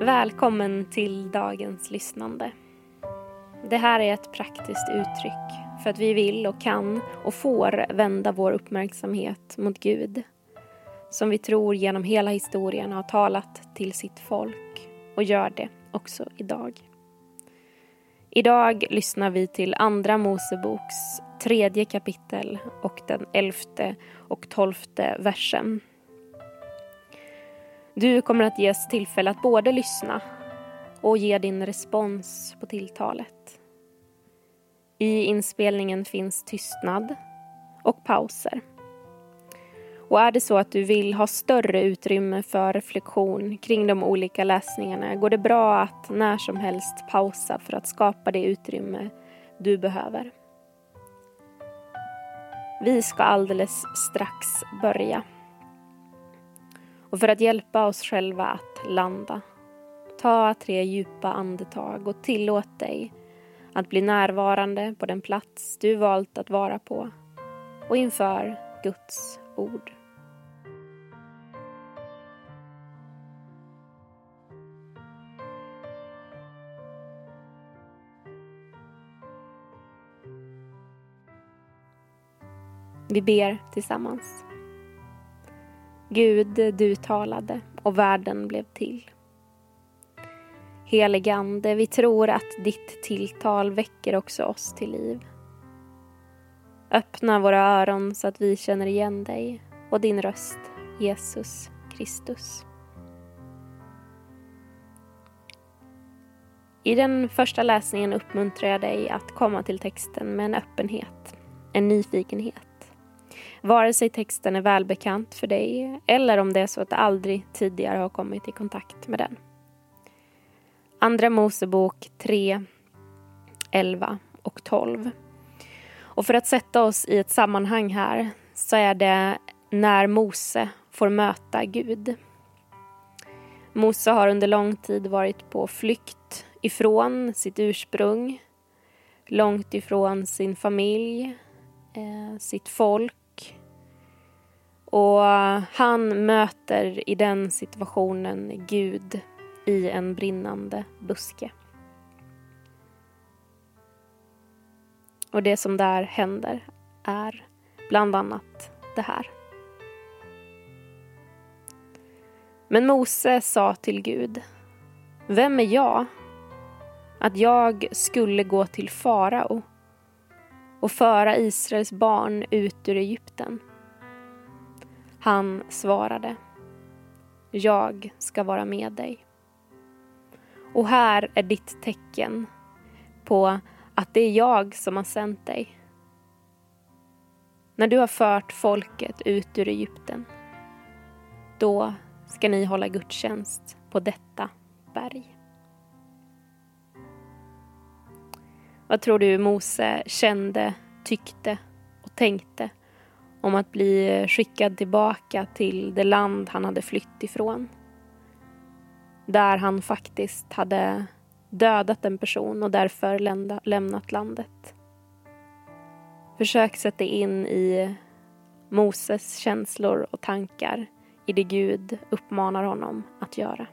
Välkommen till dagens lyssnande. Det här är ett praktiskt uttryck för att vi vill och kan och får vända vår uppmärksamhet mot Gud som vi tror genom hela historien har talat till sitt folk och gör det också idag. Idag lyssnar vi till Andra Moseboks tredje kapitel och den elfte och tolfte versen. Du kommer att ges tillfälle att både lyssna och ge din respons på tilltalet. I inspelningen finns tystnad och pauser. Och är det så att du vill ha större utrymme för reflektion kring de olika läsningarna går det bra att när som helst pausa för att skapa det utrymme du behöver. Vi ska alldeles strax börja. Och för att hjälpa oss själva att landa, ta tre djupa andetag och tillåt dig att bli närvarande på den plats du valt att vara på och inför Guds ord. Vi ber tillsammans. Gud, du talade och världen blev till. Heligande, vi tror att ditt tilltal väcker också oss till liv. Öppna våra öron så att vi känner igen dig och din röst, Jesus Kristus. I den första läsningen uppmuntrar jag dig att komma till texten med en öppenhet, en nyfikenhet Vare sig texten är välbekant för dig eller om det är så att du aldrig tidigare har kommit i kontakt med den. Andra Mosebok 3, 11 och 12. Och för att sätta oss i ett sammanhang här så är det när Mose får möta Gud. Mose har under lång tid varit på flykt ifrån sitt ursprung, långt ifrån sin familj, eh, sitt folk och han möter i den situationen Gud i en brinnande buske. Och det som där händer är bland annat det här. Men Mose sa till Gud, vem är jag att jag skulle gå till farao och föra Israels barn ut ur Egypten? Han svarade Jag ska vara med dig. Och här är ditt tecken på att det är jag som har sänt dig. När du har fört folket ut ur Egypten, då ska ni hålla gudstjänst på detta berg. Vad tror du Mose kände, tyckte och tänkte om att bli skickad tillbaka till det land han hade flytt ifrån. Där han faktiskt hade dödat en person och därför lämnat landet. Försök sätta in i Moses känslor och tankar i det Gud uppmanar honom att göra.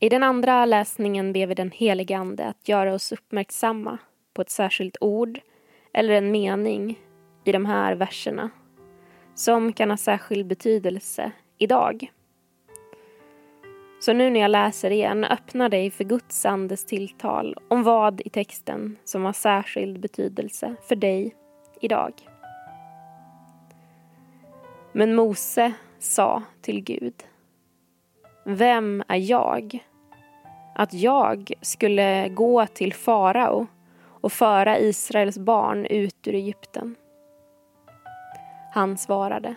I den andra läsningen ber vi den helige Ande att göra oss uppmärksamma på ett särskilt ord eller en mening i de här verserna som kan ha särskild betydelse idag. Så nu när jag läser igen, öppna dig för Guds andes tilltal om vad i texten som har särskild betydelse för dig idag. Men Mose sa till Gud vem är jag att jag skulle gå till farao och föra Israels barn ut ur Egypten. Han svarade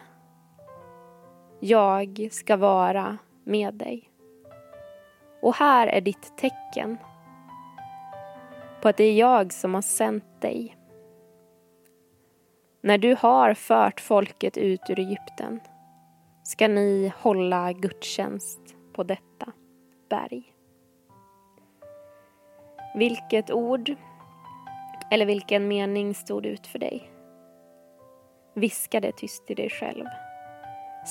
Jag ska vara med dig. Och här är ditt tecken på att det är jag som har sänt dig. När du har fört folket ut ur Egypten ska ni hålla gudstjänst på detta berg. Vilket ord eller vilken mening stod ut för dig? Viska det tyst i dig själv.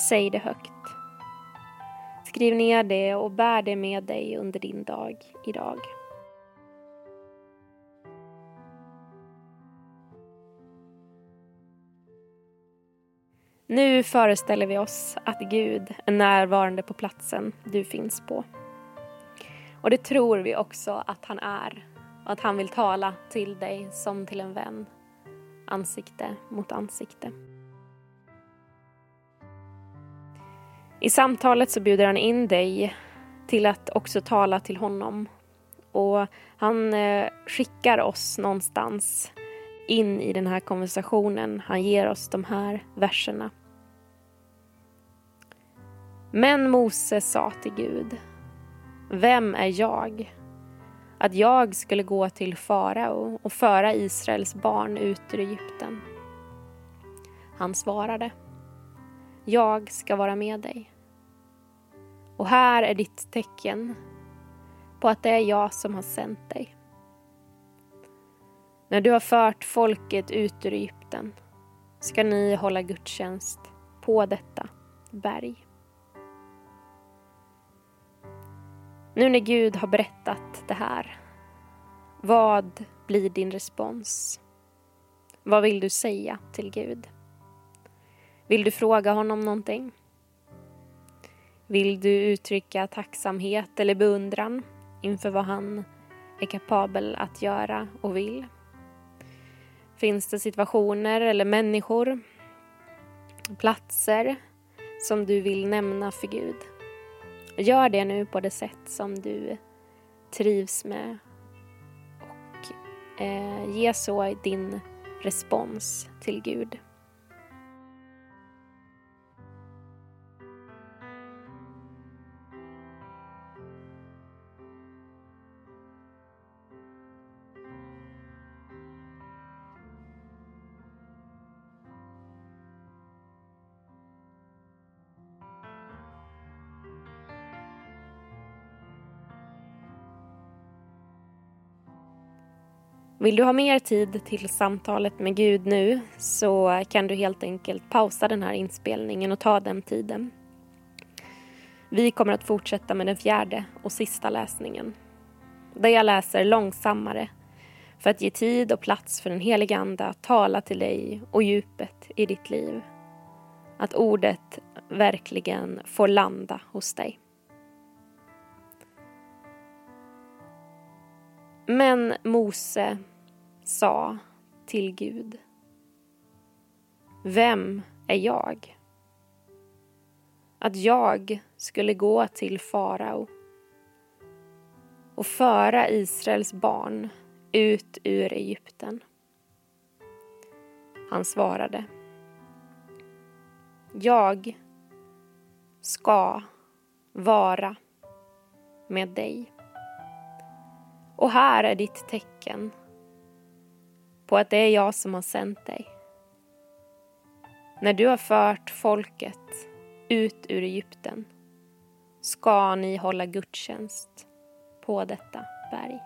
Säg det högt. Skriv ner det och bär det med dig under din dag idag. Nu föreställer vi oss att Gud är närvarande på platsen du finns på. Och det tror vi också att han är och att han vill tala till dig som till en vän, ansikte mot ansikte. I samtalet så bjuder han in dig till att också tala till honom. Och han eh, skickar oss någonstans in i den här konversationen. Han ger oss de här verserna. Men Mose sa till Gud, vem är jag? Att jag skulle gå till farao och föra Israels barn ut ur Egypten. Han svarade, jag ska vara med dig. Och här är ditt tecken på att det är jag som har sänt dig. När du har fört folket ut ur Egypten ska ni hålla gudstjänst på detta berg. Nu när Gud har berättat det här, vad blir din respons? Vad vill du säga till Gud? Vill du fråga honom någonting? Vill du uttrycka tacksamhet eller beundran inför vad han är kapabel att göra och vill? Finns det situationer eller människor, platser som du vill nämna för Gud? Gör det nu på det sätt som du trivs med och eh, ge så din respons till Gud. Vill du ha mer tid till samtalet med Gud nu så kan du helt enkelt pausa den här inspelningen och ta den tiden. Vi kommer att fortsätta med den fjärde och sista läsningen. Där jag läser långsammare för att ge tid och plats för den heliga Ande att tala till dig och djupet i ditt liv. Att ordet verkligen får landa hos dig. Men Mose sa till Gud. Vem är jag? Att jag skulle gå till farao och föra Israels barn ut ur Egypten. Han svarade. Jag ska vara med dig. Och här är ditt tecken på att det är jag som har sänt dig. När du har fört folket ut ur Egypten ska ni hålla gudstjänst på detta berg.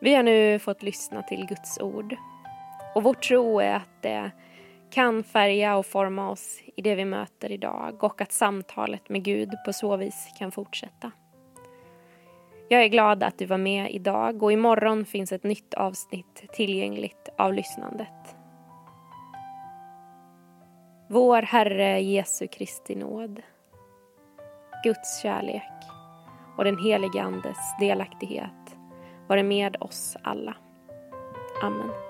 Vi har nu fått lyssna till Guds ord och vår tro är att det kan färga och forma oss i det vi möter idag och att samtalet med Gud på så vis kan fortsätta. Jag är glad att du var med idag och imorgon finns ett nytt avsnitt tillgängligt av lyssnandet. Vår Herre Jesu Kristi nåd, Guds kärlek och den helige Andes delaktighet vare med oss alla. Amen.